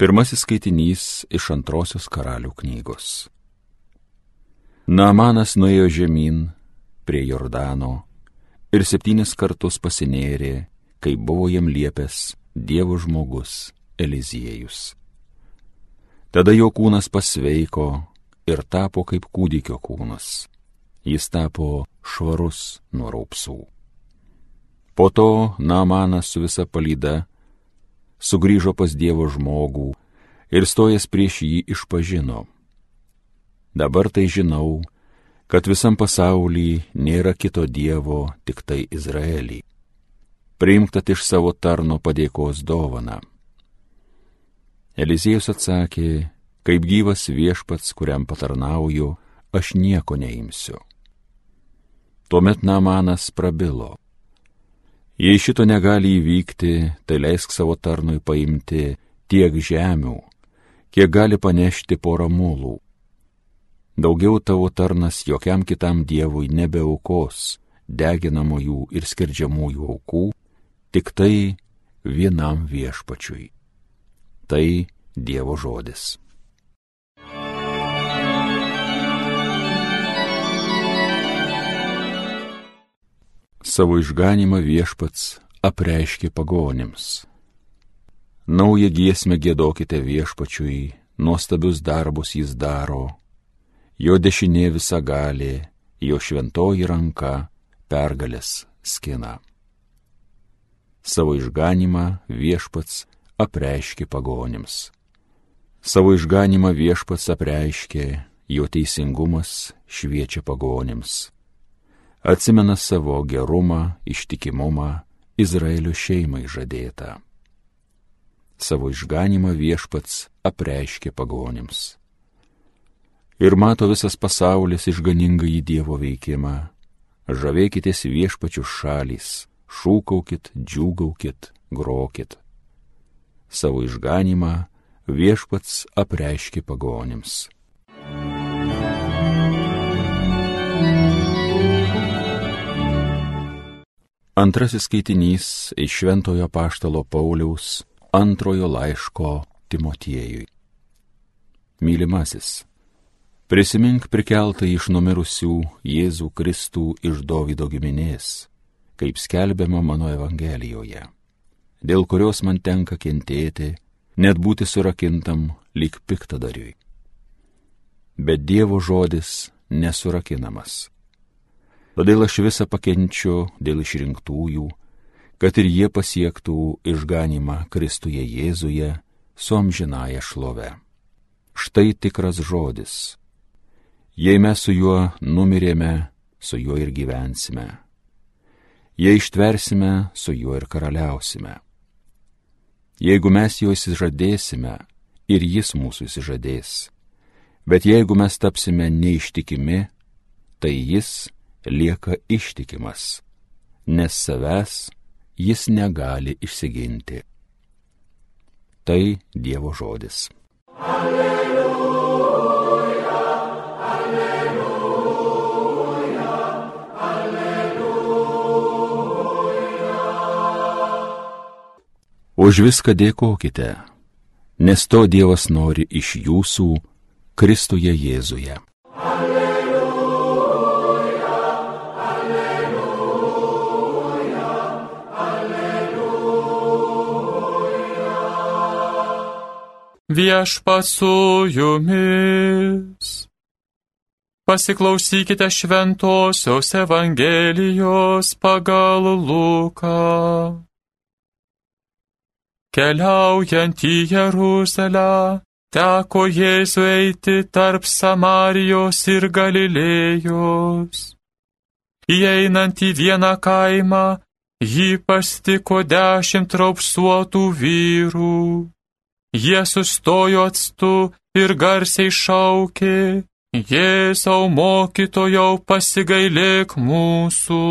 Pirmasis skaitinys iš antrosios karalių knygos. Namanas nuėjo žemyn prie Jordano ir septynis kartus pasinėrė, kai buvo jam liepęs Dievo žmogus Eliziejus. Tada jo kūnas pasveiko ir tapo kaip kūdikio kūnas. Jis tapo švarus nuo raupsų. Po to Namanas su visa palyda sugrįžo pas Dievo žmogų ir stojas prieš jį išpažino. Dabar tai žinau, kad visam pasaulyje nėra kito Dievo, tik tai Izraelį. Priimktat iš savo tarno padėkos dovaną. Eliziejus atsakė, kaip gyvas viešpats, kuriam patarnauju, aš nieko neimsiu. Tuomet Namanas prabilo. Jei šito negali įvykti, tai leisk savo tarnui paimti tiek žemių, kiek gali panešti porą mūlų. Daugiau tavo tarnas jokiam kitam dievui nebeaukos deginamųjų ir skerdžiamųjų aukų, tik tai vienam viešpačiui. Tai Dievo žodis. Savo išganimą viešpats apreiškė pagonims. Naują giesmę gėdokite viešpačiui, nuostabius darbus jis daro, jo dešinė visa gali, jo šventoji ranka pergalės skina. Savo išganimą viešpats apreiškė pagonims. Savo išganimą viešpats apreiškė, jo teisingumas šviečia pagonims atsimena savo gerumą, ištikimumą Izraelio šeimai žadėtą. Savo išganimą viešpats apreiškė pagonims. Ir mato visas pasaulis išganingą į Dievo veikimą. Žavėkitės viešpačių šalys, šūkaukit, džiūgaukit, grokit. Savo išganimą viešpats apreiškė pagonims. Antrasis skaitinys iš Šventojo Paštalo Pauliaus antrojo laiško Timotiejui. Mylimasis, prisimink prikeltą iš numirusių Jėzų Kristų iš Dovido giminės, kaip skelbiama mano Evangelijoje, dėl kurios man tenka kentėti, net būti surakintam lyg piktadariui. Bet Dievo žodis nesurakinamas Todėl aš visą pakenčiu dėl išrinktųjų, kad ir jie pasiektų išganimą Kristuje Jėzuje su amžinaja šlove. Štai tikras žodis. Jei mes su juo numirėme, su juo ir gyvensime. Jei ištversime, su juo ir karaliausime. Jeigu mes jo įsižadėsime, ir jis mūsų įsižadės. Bet jeigu mes tapsime neištikimi, tai jis lieka ištikimas, nes savęs jis negali išsiginti. Tai Dievo žodis. Alleluja, alleluja, alleluja. Už viską dėkokite, nes to Dievas nori iš jūsų Kristuje Jėzuje. Viešpat su jumis. Pasiklausykite šventosios Evangelijos pagal Luką. Keliaujant į Jeruzalę, teko Jėzų eiti tarp Samarijos ir Galilėjos. Įeinant į vieną kaimą, jį pastiko dešimt raupsuotų vyrų Jie sustojo atstu ir garsiai šaukė, Jėzau mokytojau pasigailėk mūsų.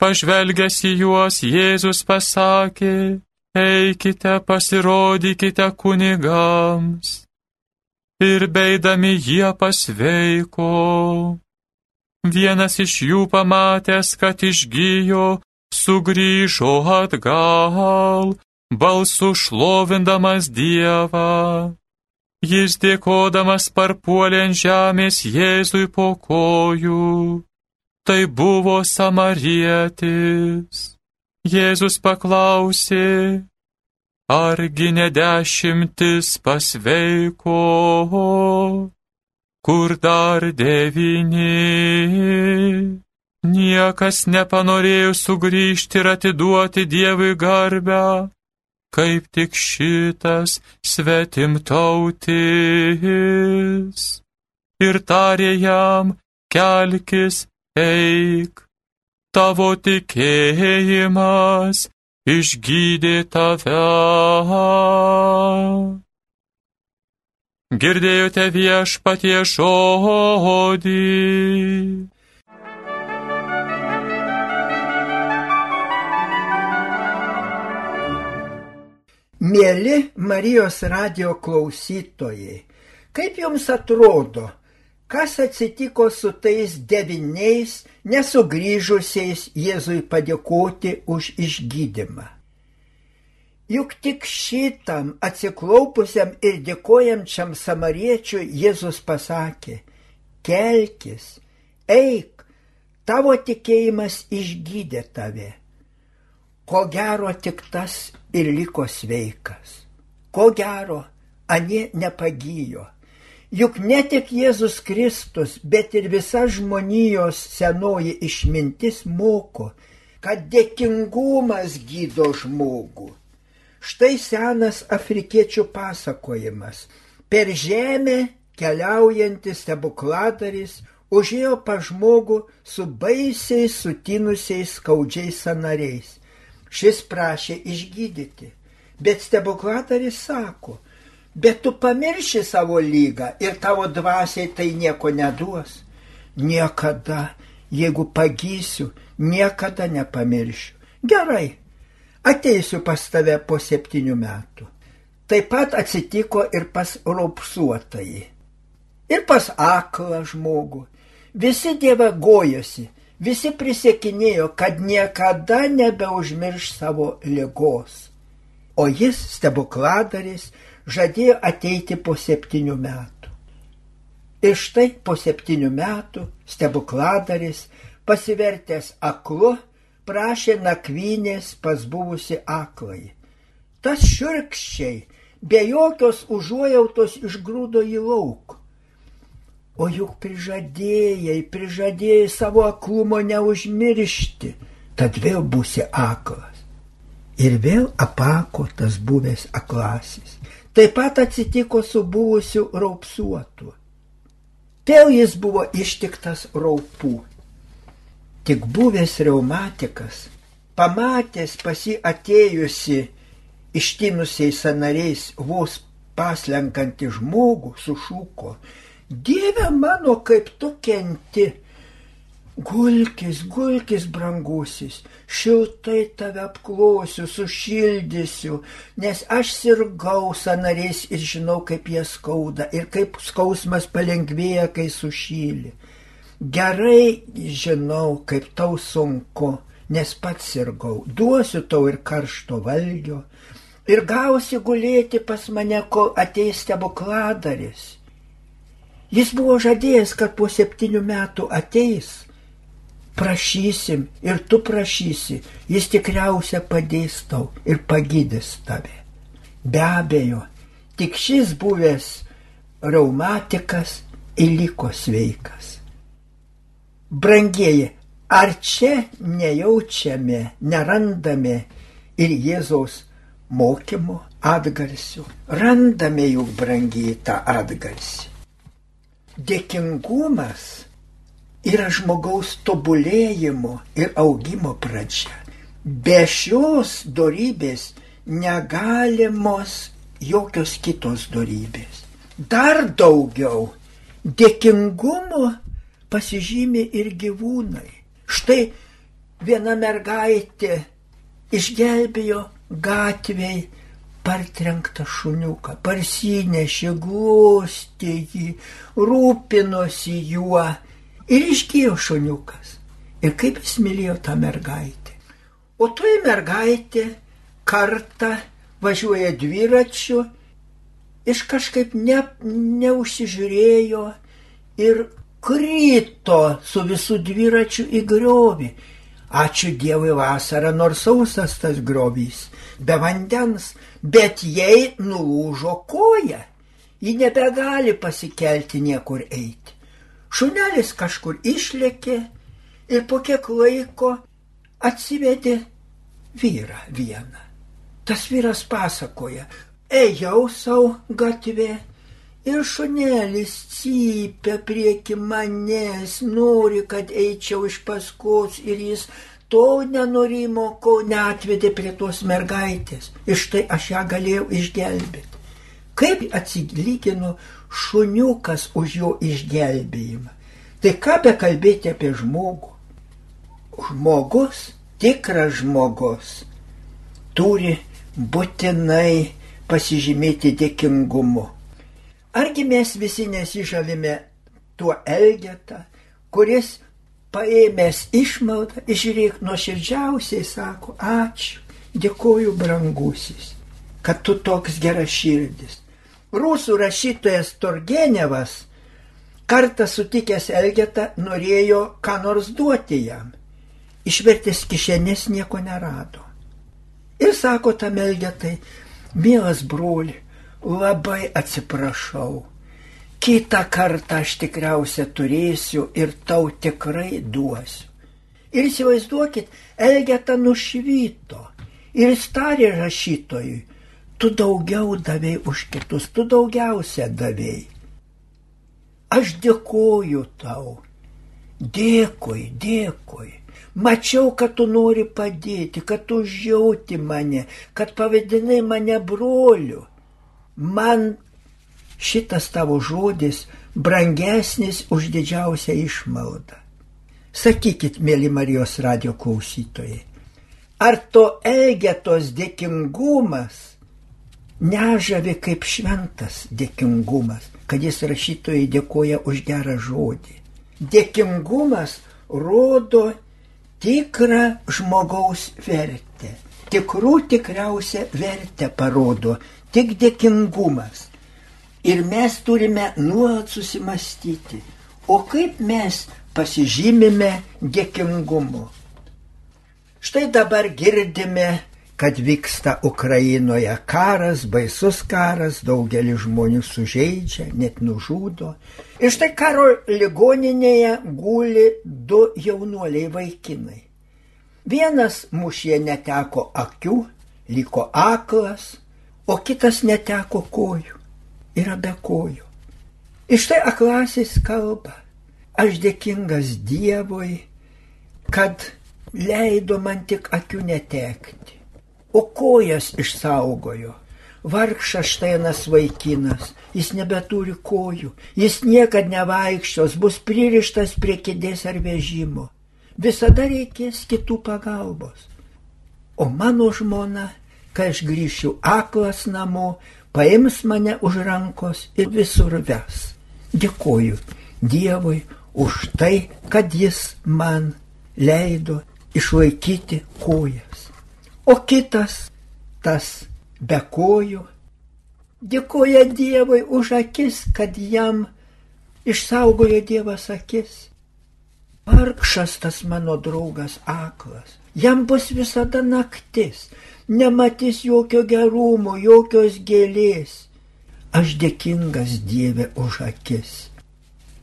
Pažvelgęs į juos Jėzus pasakė, eikite pasirodykite kunigams. Ir beidami jie pasveiko. Vienas iš jų pamatęs, kad išgyjo, sugrįžo atgal balsu šlovindamas Dievą. Jis dėkodamas parpuolė ant žemės Jėzui po kojų. Tai buvo samarietis. Jėzus paklausė, argi ne dešimtis pasveiko, kur dar devyni. Niekas nepanorėjo sugrįžti ir atiduoti Dievui garbę, kaip tik šitas svetimtautis. Ir tarė jam, kelkis, eik, tavo tikėjimas išgydė tave. Girdėjote viešpatie žodį. Mėly Marijos radio klausytojai, kaip jums atrodo, kas atsitiko su tais devyniais nesugrįžusiais Jėzui padėkoti už išgydymą? Juk tik šitam atsiklaupusiam ir dėkojančiam samariečiui Jėzus pasakė, kelkis, eik, tavo tikėjimas išgydė tave. Ko gero tik tas ir liko sveikas. Ko gero, anie nepagyjo. Juk ne tik Jėzus Kristus, bet ir visa žmonijos senoji išmintis moko, kad dėkingumas gydo žmogų. Štai senas afrikiečių pasakojimas. Per žemę keliaujantis stebukladaris užėjo pa žmogų su baisiais sutinusiais skaudžiais sanariais šis prašė išgydyti. Bet stebuklataris sako, bet tu pamirši savo lygą ir tavo dvasiai tai nieko neduos. Niekada, jeigu pagysiu, niekada nepamiršiu. Gerai, ateisiu pas tave po septynių metų. Taip pat atsitiko ir pas raupsuotojai. Ir pas aklą žmogų. Visi dievagojosi, Visi prisiekinėjo, kad niekada nebeužmirš savo lygos. O jis, stebukladaris, žadėjo ateiti po septynių metų. Ir štai po septynių metų stebukladaris, pasivertęs aklu, prašė nakvynės pas buvusi aklai. Tas širkščiai, be jokios užuojautos išgrūdo į lauk. O juk prižadėjai, prižadėjai savo aklumo neužmiršti, tad vėl būsi aklas. Ir vėl apako tas buvęs aklasis. Taip pat atsitiko su buvusiu raupsuotu. Vėl jis buvo ištiktas raupų. Tik buvęs reumatikas, pamatęs pasi atėjusi ištinusiais sanariais vos paslenkantį žmogų, sušūko, Dieve mano, kaip tu kenti. Gulkis, gulkis, brangusis, šiltai tave apklosiu, sušildysiu, nes aš sirgau sanariais ir žinau, kaip jie skauda ir kaip skausmas palengvėja, kai sušyli. Gerai žinau, kaip tau sunku, nes pats sirgau, duosiu tau ir karšto valgio, ir gausi gulėti pas mane, kol ateis stebukladaris Jis buvo žadėjęs, kad po septynių metų ateis, prašysim ir tu prašysi, jis tikriausia padės tau ir pagydys tave. Be abejo, tik šis buvęs reumatikas įliko sveikas. Brangieji, ar čia nejaučiame, nerandame ir Jėzaus mokymo atgarsių? Randame juk brangiai tą atgarsį dėkingumas yra žmogaus tobulėjimo ir augimo pradžia. Be šios darybės negalimos jokios kitos darybės. Dar daugiau dėkingumo pasižymė ir gyvūnai. Štai viena mergaitė išgelbėjo gatviai partrenktą šuniuką, parsinešė, glostė jį, rūpinosi juo ir išgyjo šuniukas. Ir kaip jis mylėjo tą mergaitę. O toji mergaitė kartą važiuoja dviračiu, iš kažkaip ne, neužsižiūrėjo ir krito su visų dviračiu į griovį. Ačiū Dievui vasarą, nors sausas tas griovys, be vandens, bet jai nulūžo koja. Ji nebegali pasikelti niekur eiti. Šunelis kažkur išlėkė ir po kiek laiko atsivedė vyrą vieną. Tas vyras pasakoja, ėjau savo gatvė ir šunelis cypia prieki manęs, nori, kad eičiau iš paskos ir jis to nenorimo, ko netvedė prie tos mergaitės. Ir štai aš ją galėjau išgelbėti. Kaip atsilygino šuniukas už jo išgelbėjimą. Tai ką be kalbėti apie žmogų? Žmogus, tikras žmogus, turi būtinai pasižymėti dėkingumu. Argi mes visi nesižavime tuo elgetą, kuris paėmęs išmaldą, išrėk nuoširdžiausiai sako, ačiū, dėkoju brangusis, kad tu toks geras širdis. Rusų rašytojas Torgenevas kartą sutikęs Elgetą norėjo ką nors duoti jam. Išvertęs kišenės nieko nerado. Ir sako tam Elgetai, mielas broli, labai atsiprašau. Kita kartą aš tikriausiai turėsiu ir tau tikrai duosiu. Ir įsivaizduokit, Elgeta nušvyto ir jis tarė rašytojui, tu daugiau davėjai už kitus, tu daugiausia davėjai. Aš dėkoju tau. Dėkui, dėkui. Mačiau, kad tu nori padėti, kad tu žiauti mane, kad pavadinai mane broliu. Man šitas tavo žodis brangesnis už didžiausią išmaldą. Sakykit, mėly Marijos radio klausytojai, ar to elgetos dėkingumas nežavi kaip šventas dėkingumas, kad jis rašytojai dėkoja už gerą žodį. Dėkingumas rodo tikrą žmogaus vertę. Tikrų tikriausia vertę parodo tik dėkingumas. Ir mes turime nuolat susimastyti, o kaip mes pasižymime dėkingumu. Štai dabar girdime, kad vyksta Ukrainoje karas, baisus karas, daugelį žmonių sužeidžia, net nužudo. Ir štai karo ligoninėje guli du jaunuoliai vaikinai. Vienas mūšyje neteko akių, liko aklas, o kitas neteko kojų, yra be kojų. Iš tai aklasis kalba, aš dėkingas Dievui, kad leido man tik akių netekti, o kojas išsaugojo. Vargšas štainas vaikinas, jis nebeturi kojų, jis niekad nevaikščios, bus pririštas prie kėdės ar vežimo. Visada reikės kitų pagalbos. O mano žmona, kai aš grįšiu aklas namo, paims mane už rankos ir visur ves. Dėkoju Dievui už tai, kad jis man leido išlaikyti kojas. O kitas, tas be kojų. Dėkoja Dievui už akis, kad jam išsaugojo Dievas akis. Vargšas tas mano draugas aklas. Jam bus visada naktis, nematys jokio gerumo, jokios gėlės. Aš dėkingas Dieve už akis.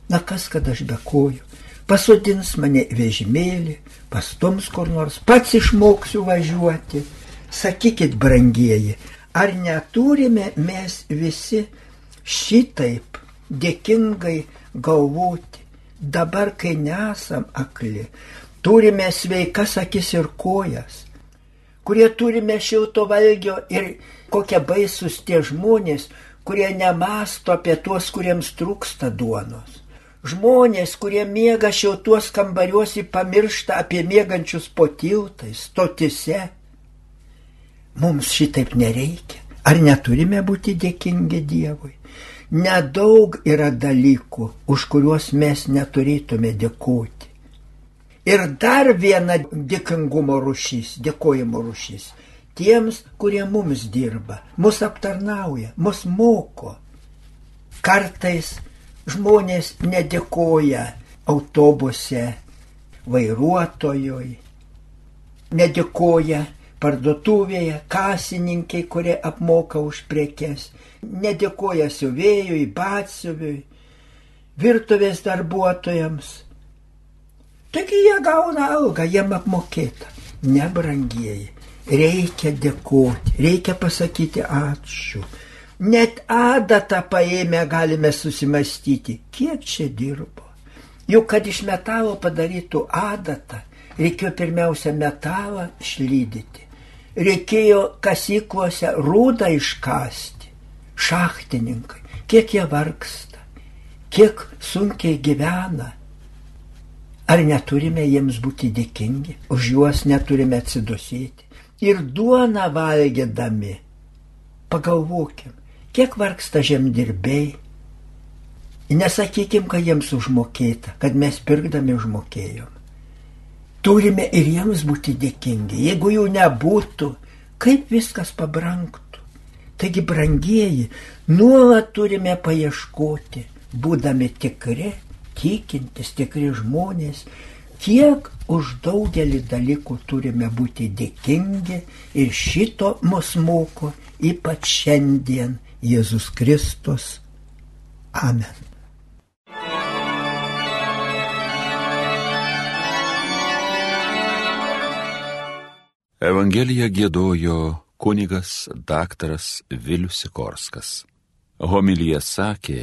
Na kas, kad aš bekoju, pasodins mane vežimėlį, pastums kur nors, pats išmoksiu važiuoti. Sakykit, brangieji, Ar neturime mes visi šitaip dėkingai galvoti, dabar, kai nesam akli, turime sveikas akis ir kojas, kurie turime šilto valgio ir kokie baisus tie žmonės, kurie nemasto apie tuos, kuriems trūksta duonos. Žmonės, kurie miega šiltuos kambariuose, pamiršta apie mėgančius po tiltais, stotise Mums šitaip nereikia. Ar neturime būti dėkingi Dievui? Nedaug yra dalykų, už kuriuos mes neturėtume dėkoti. Ir dar viena dėkingumo rušys, dėkojimo rušys tiems, kurie mums dirba, mus aptarnauja, mus moko. Kartais žmonės nedėkoja autobuse vairuotojui, nedėkoja parduotuvėje, kasininkai, kurie apmoka už prekes, nedėkoja siuvėjui, batsiuviui, virtuvės darbuotojams. Taigi jie gauna algą, jiem apmokėta. Nebrangieji, reikia dėkoti, reikia pasakyti ačiū. Net adatą paėmę galime susimastyti, kiek čia dirbo. Juk kad iš metalo padarytų adatą, reikėjo pirmiausia metalą išlydyti. Reikėjo kasyklose rūdą iškasti. Šachtininkai, kiek jie vargsta, kiek sunkiai gyvena. Ar neturime jiems būti dėkingi, už juos neturime atsidusėti. Ir duoną valgydami, pagalvokim, kiek vargsta žemdirbiai. Nesakykim, kad jiems užmokėta, kad mes pirkdami užmokėjom. Turime ir jiems būti dėkingi. Jeigu jų nebūtų, kaip viskas pabranktų. Taigi, brangieji, nuolat turime paieškoti, būdami tikri, tikintis, tikri žmonės, kiek už daugelį dalykų turime būti dėkingi ir šito mus moko ypač šiandien Jėzus Kristus. Amen. Evangeliją gėdojo kunigas daktaras Vilius Sikorskas. Homilyje sakė